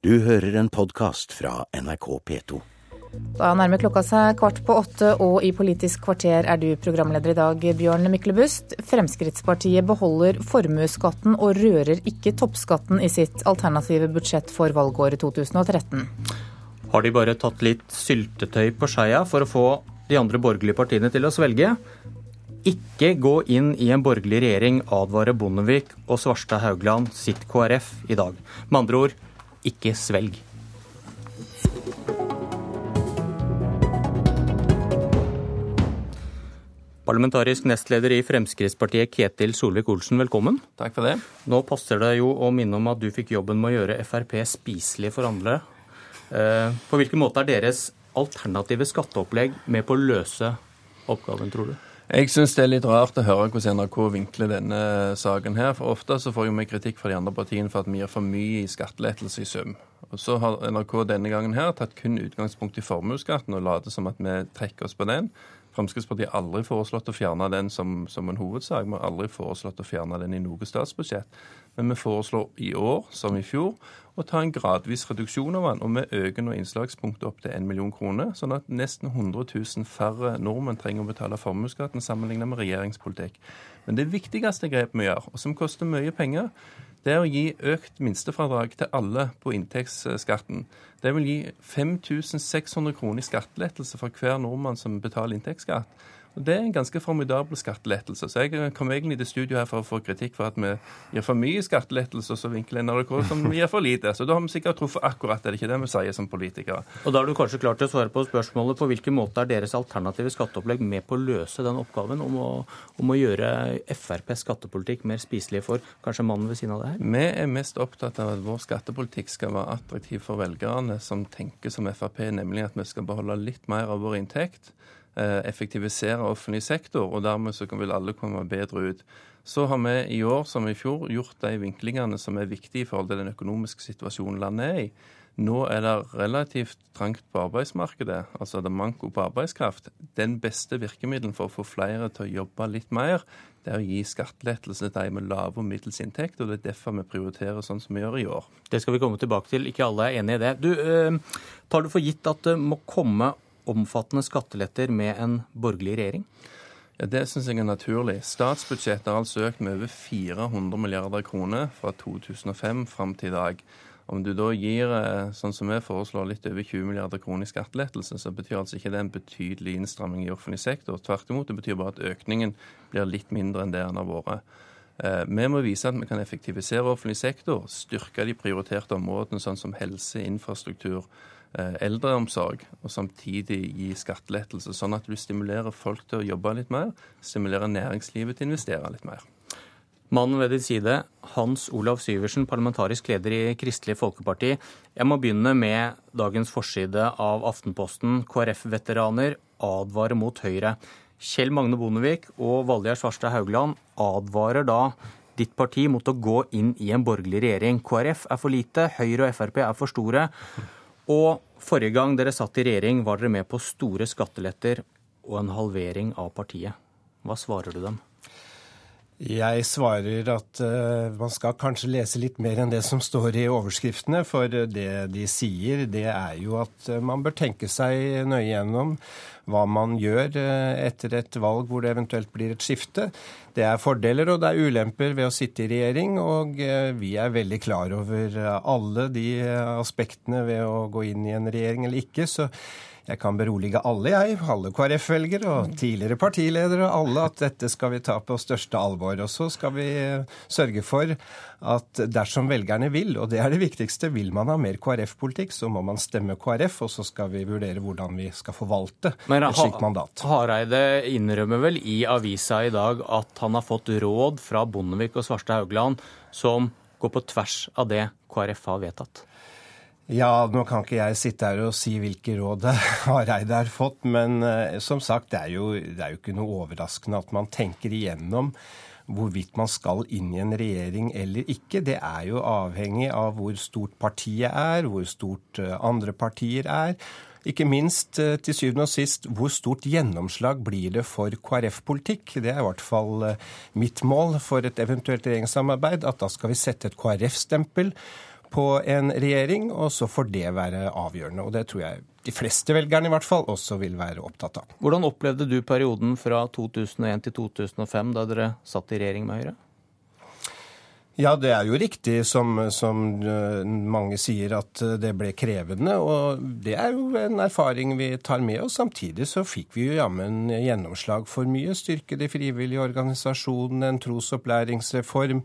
Du hører en podkast fra NRK P2. Da nærmer klokka seg kvart på åtte, og i Politisk kvarter er du programleder i dag, Bjørn Myklebust. Fremskrittspartiet beholder formuesskatten og rører ikke toppskatten i sitt alternative budsjett for valgåret 2013. Har de bare tatt litt syltetøy på skeia for å få de andre borgerlige partiene til å svelge? Ikke gå inn i en borgerlig regjering, advarer Bondevik og Svarstad Haugland sitt KrF i dag. Med andre ord, ikke svelg. Parlamentarisk nestleder i Fremskrittspartiet, Ketil Solvik-Olsen, velkommen. Takk for det. Nå passer det jo å minne om at du fikk jobben med å gjøre Frp spiselig for andre. Eh, på hvilken måte er deres alternative skatteopplegg med på å løse oppgaven, tror du? Jeg syns det er litt rart å høre hvordan NRK vinkler denne saken her. For ofte så får vi kritikk fra de andre partiene for at vi gir for mye i skattelettelse i sum. Og Så har NRK denne gangen her tatt kun utgangspunkt i formuesskatten og later som at vi trekker oss på den. Fremskrittspartiet har aldri foreslått å fjerne den som, som, en hovedsak. Vi har aldri foreslått å fjerne den i noe statsbudsjett. Men vi foreslår i år, som i fjor, å ta en gradvis reduksjon av den. Og vi øker nå innslagspunktet opp til 1 million kroner, sånn at nesten 100 000 færre nordmenn trenger å betale formuesskatten sammenlignet med regjeringspolitikk. Men det viktigste grepet vi gjør, og som koster mye penger, det er å gi økt minstefradrag til alle på inntektsskatten. Det vil gi 5600 kroner i skattelettelse for hver nordmann som betaler inntektsskatt. Det er en ganske formidabel skattelettelse. Så jeg kom egentlig til studio her for å få kritikk for at vi gir for mye skattelettelse, og så vinkler NRK som vi gir for lite. Så da har vi sikkert truffet akkurat, er det ikke det vi sier som politikere? Og da er du kanskje klar til å svare på spørsmålet på hvilken måte er deres alternative skatteopplegg med på å løse den oppgaven om å, om å gjøre FrPs skattepolitikk mer spiselig for kanskje mannen ved siden av det her? Vi er mest opptatt av at vår skattepolitikk skal være attraktiv for velgerne som tenker som Frp, nemlig at vi skal beholde litt mer av vår inntekt Eh, effektivisere offentlig sektor, og dermed så vil alle komme bedre ut. Så har vi i år som i fjor gjort de vinklingene som er viktige i forhold til den økonomiske situasjonen landet er i. Nå er det relativt trangt på arbeidsmarkedet, altså det er manko på arbeidskraft. Den beste virkemiddelen for å få flere til å jobbe litt mer, det er å gi skattelettelse til de med lave og middels inntekt, og det er derfor vi prioriterer sånn som vi gjør i år. Det skal vi komme tilbake til, ikke alle er enig i det. Du, eh, Tar du for gitt at det må komme omfattende skatteletter med en borgerlig regjering? Ja, Det syns jeg er naturlig. Statsbudsjettet har altså økt med over 400 milliarder kroner fra 2005 fram til i dag. Om du da gir, eh, sånn som vi foreslår, litt over 20 milliarder kroner i skattelettelse, så betyr altså ikke det en betydelig innstramming i offentlig sektor. Tvert imot, det betyr bare at økningen blir litt mindre enn det den har vært. Eh, vi må vise at vi kan effektivisere offentlig sektor, styrke de prioriterte områdene sånn som helse, infrastruktur, eldreomsorg, og samtidig gi skattelettelse, sånn at du stimulerer folk til å jobbe litt mer, stimulerer næringslivet til å investere litt mer. Mannen ved din side, Hans Olav Syversen, parlamentarisk leder i Kristelig Folkeparti. Jeg må begynne med dagens forside av Aftenposten. KrF-veteraner advarer mot Høyre. Kjell Magne Bondevik og Valgjerd Svarstad Haugland advarer da ditt parti mot å gå inn i en borgerlig regjering. KrF er for lite, Høyre og Frp er for store. Og forrige gang dere satt i regjering, var dere med på store skatteletter og en halvering av partiet. Hva svarer du dem? Jeg svarer at uh, man skal kanskje lese litt mer enn det som står i overskriftene. For det de sier, det er jo at uh, man bør tenke seg nøye gjennom hva man gjør etter et valg hvor det eventuelt blir et skifte. Det er fordeler og det er ulemper ved å sitte i regjering, og vi er veldig klar over alle de aspektene ved å gå inn i en regjering eller ikke. så jeg kan berolige alle, jeg, alle KrF-velgere og tidligere partiledere, alle at dette skal vi ta på største alvor. Og så skal vi eh, sørge for at dersom velgerne vil, og det er det viktigste, vil man ha mer KrF-politikk, så må man stemme KrF, og så skal vi vurdere hvordan vi skal forvalte Men, et slikt mandat. Hareide innrømmer vel i avisa i dag at han har fått råd fra Bondevik og Svarstad Haugland som går på tvers av det KrF har vedtatt? Ja, nå kan ikke jeg sitte her og si hvilke råd Hareide har fått, men uh, som sagt, det er, jo, det er jo ikke noe overraskende at man tenker igjennom hvorvidt man skal inn i en regjering eller ikke. Det er jo avhengig av hvor stort partiet er, hvor stort uh, andre partier er. Ikke minst uh, til syvende og sist hvor stort gjennomslag blir det for KrF-politikk. Det er i hvert fall mitt mål for et eventuelt regjeringssamarbeid, at da skal vi sette et KrF-stempel på en regjering, og så får det være avgjørende. Og det tror jeg de fleste velgerne i hvert fall også vil være opptatt av. Hvordan opplevde du perioden fra 2001 til 2005, da dere satt i regjering med Høyre? Ja, det er jo riktig som, som, eh, mange sier at eh, det ble krevende. Og det er jo en erfaring vi tar med oss. Samtidig så fikk vi jo jammen gjennomslag for mye. Styrke de frivillige organisasjonene, en trosopplæringsreform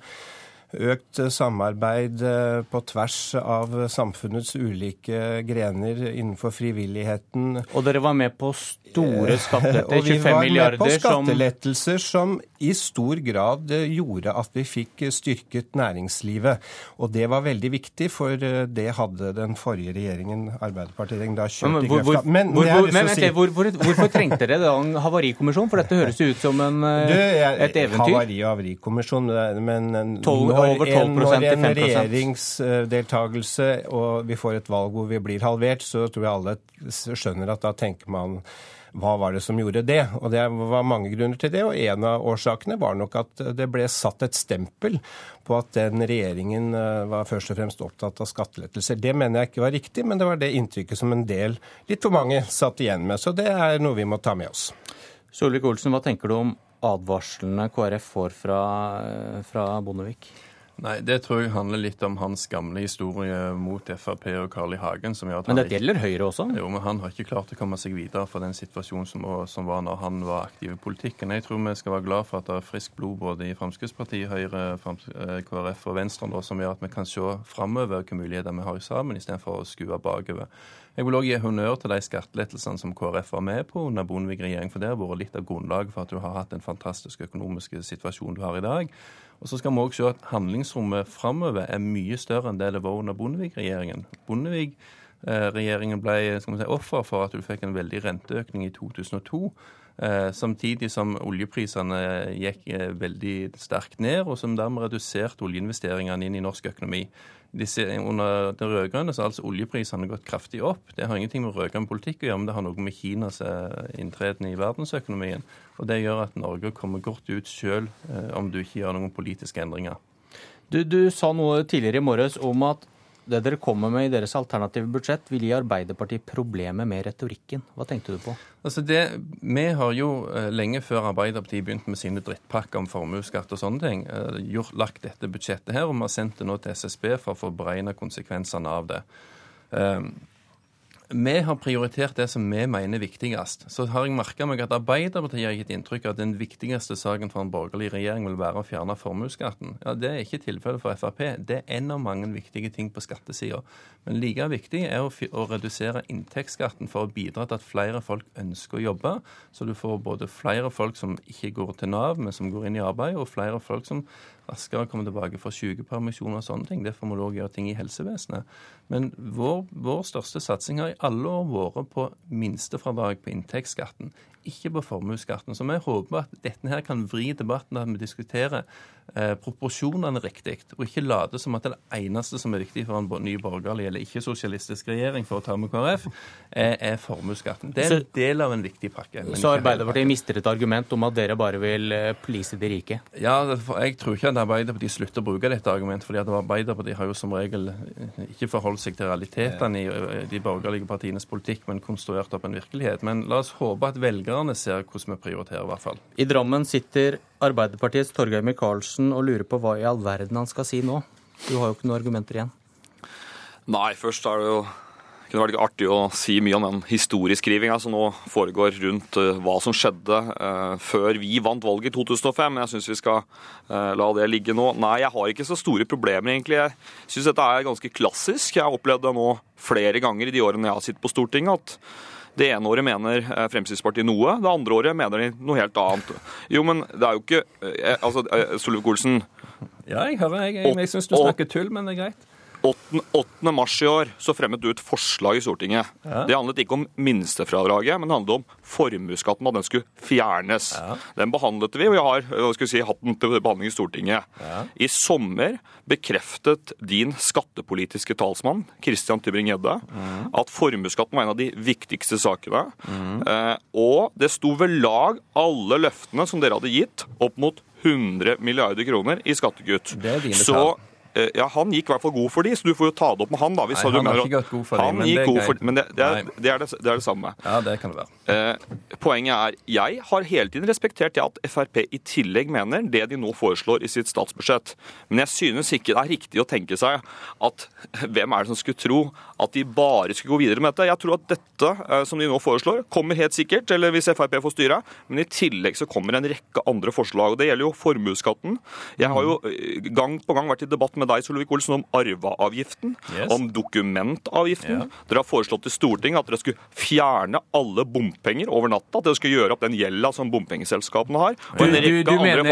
økt samarbeid eh, på tvers av samfunnets ulike grener innenfor frivilligheten. Og dere var med på store skattelettelser, 25 milliarder. Og vi var med på skattelettelser som i stor grad eh, gjorde at vi fikk styrket næringslivet. Og det var veldig viktig, for eh, det hadde den forrige regjeringen, Arbeiderpartiet, da kjørt i grøfta. Men, hvor, hvor, men si... hvor, hvorfor trengte dere da en havarikommisjon? For dette høres jo ut som en, du, jeg, et eventyr. Havari og havarikommisjon, men når over 12 en, når en regjeringsdeltakelse og vi får et valg hvor vi blir halvert, så tror jeg alle skjønner at da tenker man hva var det som gjorde det? Og Det var mange grunner til det, og en av årsakene var nok at det ble satt et stempel på at den regjeringen eh, var først og fremst opptatt av skattelettelser. Det mener jeg ikke var riktig, men det var det inntrykket som en del, litt for mange, satt igjen med. Så det er noe vi må ta med oss. Solvik-Olsen, hva tenker du om advarslene KrF får fra, eh, fra Bondevik? Nei, Det tror jeg handler litt om hans gamle historie mot Frp og Carl I. Hagen. som gjør at Men det gjelder Høyre også? Jo, men han har ikke klart å komme seg videre fra den situasjonen som, som var når han var aktiv i politikken. Jeg tror vi skal være glad for at det er friskt blod både i Fremskrittspartiet, Høyre, Frems KrF og Venstre nå, som gjør at vi kan se framover hvilke muligheter vi har sammen, istedenfor å skue bakover. Jeg vil òg gi honnør til de skattelettelsene som KrF var med på under Bondevik-regjeringen, for det har vært litt av grunnlaget for at du har hatt den fantastiske økonomiske situasjonen du har i dag. Og så skal vi òg se at handlingsrommet framover er mye større enn det det var under Bondevik-regjeringen. Bondevik-regjeringen ble skal si, offer for at du fikk en veldig renteøkning i 2002. Eh, samtidig som oljeprisene gikk eh, veldig sterkt ned, og som dermed reduserte oljeinvesteringene inn i norsk økonomi. Under den rød-grønne har altså oljeprisene gått kraftig opp. Det har ingenting med rød-grønn politikk å gjøre, men det har noe med Kinas eh, inntreden i verdensøkonomien. Og Det gjør at Norge kommer godt ut sjøl eh, om du ikke gjør noen politiske endringer. Du, du sa noe tidligere i morges om at det dere kommer med i deres alternative budsjett, vil gi Arbeiderpartiet problemer med retorikken. Hva tenkte du på? Altså det, Vi har jo eh, lenge før Arbeiderpartiet begynte med sine drittpakker om formuesskatt og sånne ting, eh, gjort, lagt dette budsjettet her, og vi har sendt det nå til SSB for å få beregna konsekvensene av det. Um, vi har prioritert det som vi mener er viktigst. Så har jeg merka meg at Arbeiderpartiet har gitt inntrykk av at den viktigste saken for en borgerlig regjering vil være å fjerne formuesskatten. Ja, Det er ikke tilfellet for Frp. Det er en av mange viktige ting på skattesida. Men like viktig er å, å redusere inntektsskatten for å bidra til at flere folk ønsker å jobbe. Så du får både flere folk som ikke går til Nav, men som går inn i arbeid, og flere folk som raskere komme tilbake fra sykepermisjon og sånne ting. Derfor må du òg gjøre ting i helsevesenet. Men vår, vår største satsing har i alle år vært på minstefradrag på inntektsskatten ikke på formuesskatten. Så vi håper at dette her kan vri debatten, at vi diskuterer eh, proporsjonene riktig, og ikke late som at det eneste som er viktig for en ny borgerlig eller ikke-sosialistisk regjering, for å ta med KrF, er, er formuesskatten. Det er en del av en viktig pakke. Så Arbeiderpartiet mister et argument om at dere bare vil eh, please de rike? Ja, jeg tror ikke at Arbeiderpartiet slutter å bruke dette argumentet, fordi at Arbeiderpartiet har jo som regel eh, ikke forholdt seg til realitetene i eh, de borgerlige partienes politikk, men konstruert opp en virkelighet. Men la oss håpe at velgere velgerne ser hvordan vi prioriterer, i hvert fall. I Drammen sitter Arbeiderpartiets Torgeir Micaelsen og lurer på hva i all verden han skal si nå. Du har jo ikke noen argumenter igjen. Nei, først er det jo det kunne vært artig å si mye om den historieskrivinga som nå foregår rundt uh, hva som skjedde uh, før vi vant valget i 2005. Men jeg syns vi skal uh, la det ligge nå. Nei, jeg har ikke så store problemer, egentlig. Jeg syns dette er ganske klassisk. Jeg har opplevd det nå flere ganger i de årene jeg har sittet på Stortinget. at det ene året mener eh, Fremskrittspartiet noe, det andre året mener de noe helt annet. Jo, men det er jo ikke eh, Altså, eh, Solvik-Olsen Ja, jeg hører. Jeg, jeg, jeg syns du snakker tull, men det er greit. 8. 8. mars i år så fremmet du et forslag i Stortinget. Ja. Det handlet ikke om minstefradraget, men det handlet om formuesskatten, at den skulle fjernes. Ja. Den behandlet vi, og vi har si, hatt den til behandling i Stortinget. Ja. I sommer bekreftet din skattepolitiske talsmann, Christian Tybring-Gjedde, mm. at formuesskatten var en av de viktigste sakene. Mm. Eh, og det sto ved lag alle løftene som dere hadde gitt, opp mot 100 milliarder kroner i skattekutt. Det er dine så, eh, ja, han gikk i hvert fall god for de, så du får jo ta det opp med han, da. Nei, han har ikke gått god for de, han men det er god greit. for, Men det, det, er, det, er det, er det samme. Ja, det kan det være. Eh, poenget er, jeg har hele tiden respektert at Frp i tillegg mener det de nå foreslår i sitt statsbudsjett. Men jeg synes ikke det er riktig å tenke seg at hvem er det som skulle tro at de bare skulle gå videre med dette. Jeg tror at dette eh, som de nå foreslår, kommer helt sikkert, eller hvis Frp får styre. Men i tillegg så kommer en rekke andre forslag. og Det gjelder jo formuesskatten. Jeg har jo eh, gang på gang vært i debatt med deg, Solvik-Olsen, om arveavgiften, Yes. om dokumentavgiften. Ja. Dere har foreslått i Stortinget at dere skulle fjerne alle bompenger over natta. At dere skulle gjøre opp den gjelda som bompengeselskapene har. Du, du, du, mener,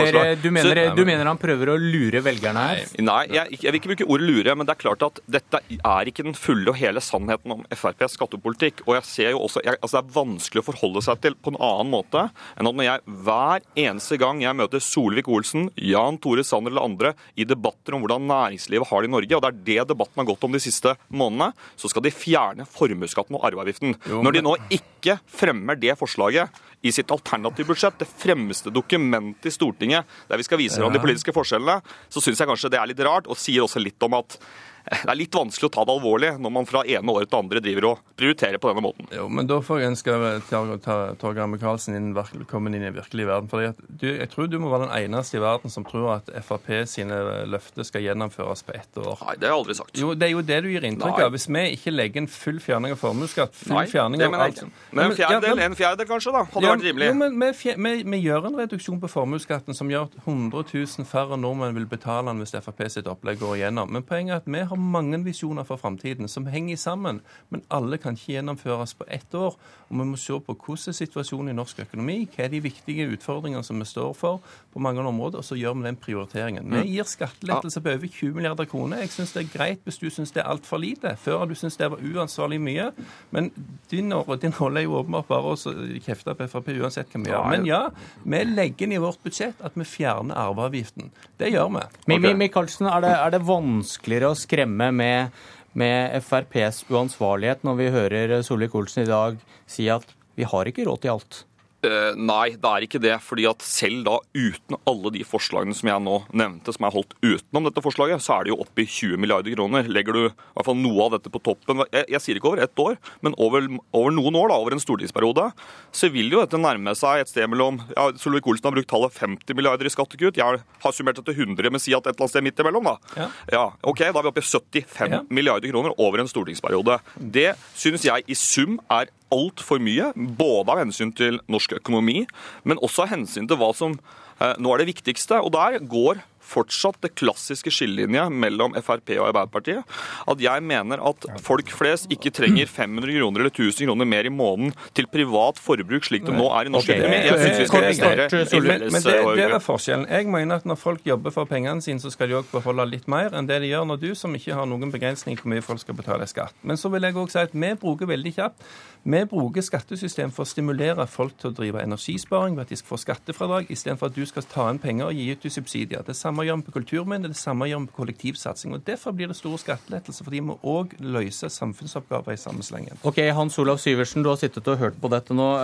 du, mener, Så- du mener han prøver å lure velgerne her? Nei, jeg, jeg vil ikke bruke ordet lure, men det er klart at dette er ikke den fulle og hele sannheten om FrPs skattepolitikk. Og jeg ser jo også, jeg, altså Det er vanskelig å forholde seg til på en annen måte enn at når jeg hver eneste gang jeg møter Solvik-Olsen, Jan Tore Sanner eller andre i debatter om hvordan næringslivet har det i Norge, og det er det debatten har gått om de siste månedene, så skal de fjerne formuesskatten og arveavgiften. Når de nå ikke fremmer det forslaget i sitt alternative budsjett, det fremste dokumentet i Stortinget der vi skal vise hverandre de politiske forskjellene, så syns jeg kanskje det er litt rart, og sier også litt om at det er litt vanskelig å ta det alvorlig når man fra ene året til andre driver og prioriterer på denne måten. Jo, men da får jeg ønske Tor- Tor- Torgeir Micaelsen inn, velkommen inn i virkelig verden. Du, jeg tror du må være den eneste i verden som tror at Frp sine løfter skal gjennomføres på ett år. Nei, det har jeg aldri sagt. Jo, Det er jo det du gir inntrykk Nei. av. Hvis vi ikke legger en full fjerning av formuesskatt, full Nei, fjerning det av alt Men en fjerdedel, ja, en fjerdedel kanskje, da, hadde Ja, vært rimelig. Jo, men vi, vi, vi gjør en reduksjon på formuesskatten som gjør at 100 000 færre nordmenn vil betale den hvis Frp sitt opplegg går igjennom. Men poenget er at vi har mange visjoner for framtiden som henger sammen, men alle kan ikke gjennomføres på ett år. Og vi må se på hvordan er situasjonen i norsk økonomi, hva er de viktige utfordringene som vi står for på mange områder, og så gjør vi den prioriteringen. Vi gir skattelettelse på over 20 milliarder kroner. Jeg syns det er greit hvis du syns det er altfor lite. Før har du syntes det var uansvarlig mye. Men din, din rolle er jo åpenbart bare å kjefte på Frp uansett hva vi gjør. Men ja, vi legger inn i vårt budsjett at vi fjerner arveavgiften. Det gjør vi. Okay. Michaelsen, er det, er det vanskeligere å skremme med, med FrPs uansvarlighet når vi hører Solvik-Olsen i dag si at vi har ikke råd til alt? Eh, nei, det er ikke det. fordi at selv da uten alle de forslagene som jeg nå nevnte, som er holdt utenom dette forslaget, så er det jo oppe i 20 milliarder kroner. Legger du i hvert fall noe av dette på toppen, jeg, jeg sier ikke over ett år, men over, over noen år, da, over en stortingsperiode, så vil jo dette nærme seg et sted mellom ja, Solvik-Olsen har brukt tallet 50 milliarder i skattekutt. Jeg har summert det til 100, men si at et eller annet sted midt imellom, da. Ja. ok, Da er vi oppe i 75 Ja. milliarder kroner over en stortingsperiode. Det synes jeg i sum er altfor mye, både av hensyn til norsk økonomi, men også av hensyn til hva som eh, nå er det viktigste. Og der går fortsatt det klassiske skillelinjet mellom Frp og Arbeiderpartiet. At jeg mener at folk flest ikke trenger 500 kroner eller 1000 kroner mer i måneden til privat forbruk, slik det nå er i norsk Ok, økonomi. Jeg synes vi skal investere i Men, men det, det er forskjellen. Jeg mener at når folk jobber for pengene sine, så skal de òg beholde litt mer enn det de gjør når du, som ikke har noen begrensning på hvor mye folk skal betale skatt. Men så vil jeg òg si at vi bruker veldig kjapt vi bruker skattesystem for å stimulere folk til å drive energisparing ved at de skal få skattefradrag, istedenfor at du skal ta inn penger og gi ut i subsidier. Det samme gjør vi på kulturminner, det samme gjør vi på kollektivsatsing. og Derfor blir det store skattelettelser, fordi vi òg løse samfunnsoppgaver i samme slengen. Ok, Hans Olav Syversen, du har sittet og hørt på dette nå.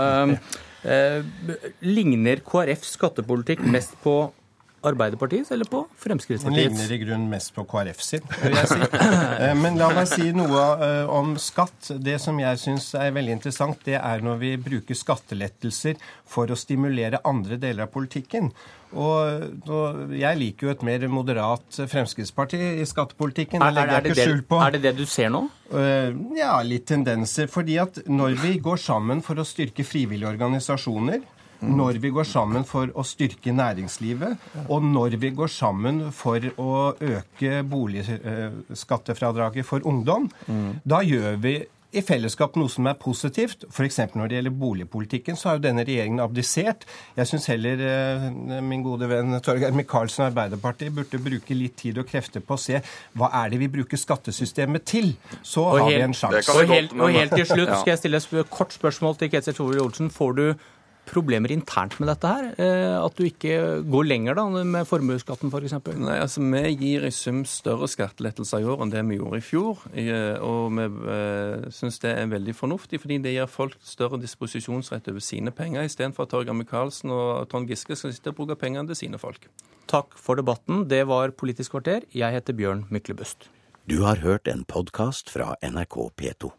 Eh, eh, ligner KrFs skattepolitikk mest på Arbeiderpartiets eller på Den Fremskrittspartiets? ligner i grunnen mest på KrF sin, vil jeg si. Eh, Men la meg si noe eh, om skatt. Det som jeg syns er veldig interessant, det er når vi bruker skattelettelser for å stimulere andre deler av politikken. Og jeg liker jo et mer moderat Fremskrittsparti i skattepolitikken. Er, er, er, det det, på. er det det du ser nå? Eh, Ja, litt tendenser. Fordi at når vi går sammen for å styrke frivillige organisasjoner, når vi går sammen for å styrke næringslivet, og når vi går sammen for å øke boligskattefradraget for ungdom, da gjør vi i fellesskap noe som er positivt. F.eks. når det gjelder boligpolitikken, så har jo denne regjeringen abdisert. Jeg syns heller eh, min gode venn Torgeir Micaelsen og Arbeiderpartiet burde bruke litt tid og krefter på å se hva er det vi bruker skattesystemet til. Så Og har vi en sjanse. Og helt, og helt til slutt skal jeg stille et kort spørsmål til Ketil Solvik-Olsen. Får du problemer internt med dette her? Eh, at du ikke går lenger da med formuesskatten f.eks.? For Nei, altså Vi gir i sum større skattelettelser i år enn det vi gjorde i fjor. Og vi uh, syns det er veldig fornuftig, fordi det gir folk større disposisjonsrett over sine penger, istedenfor at Torgeir Micaelsen og Trond Giske skal sitte og bruke pengene til sine folk. Takk for debatten. Det var Politisk kvarter. Jeg heter Bjørn Myklebust. Du har hørt en podkast fra NRK P2.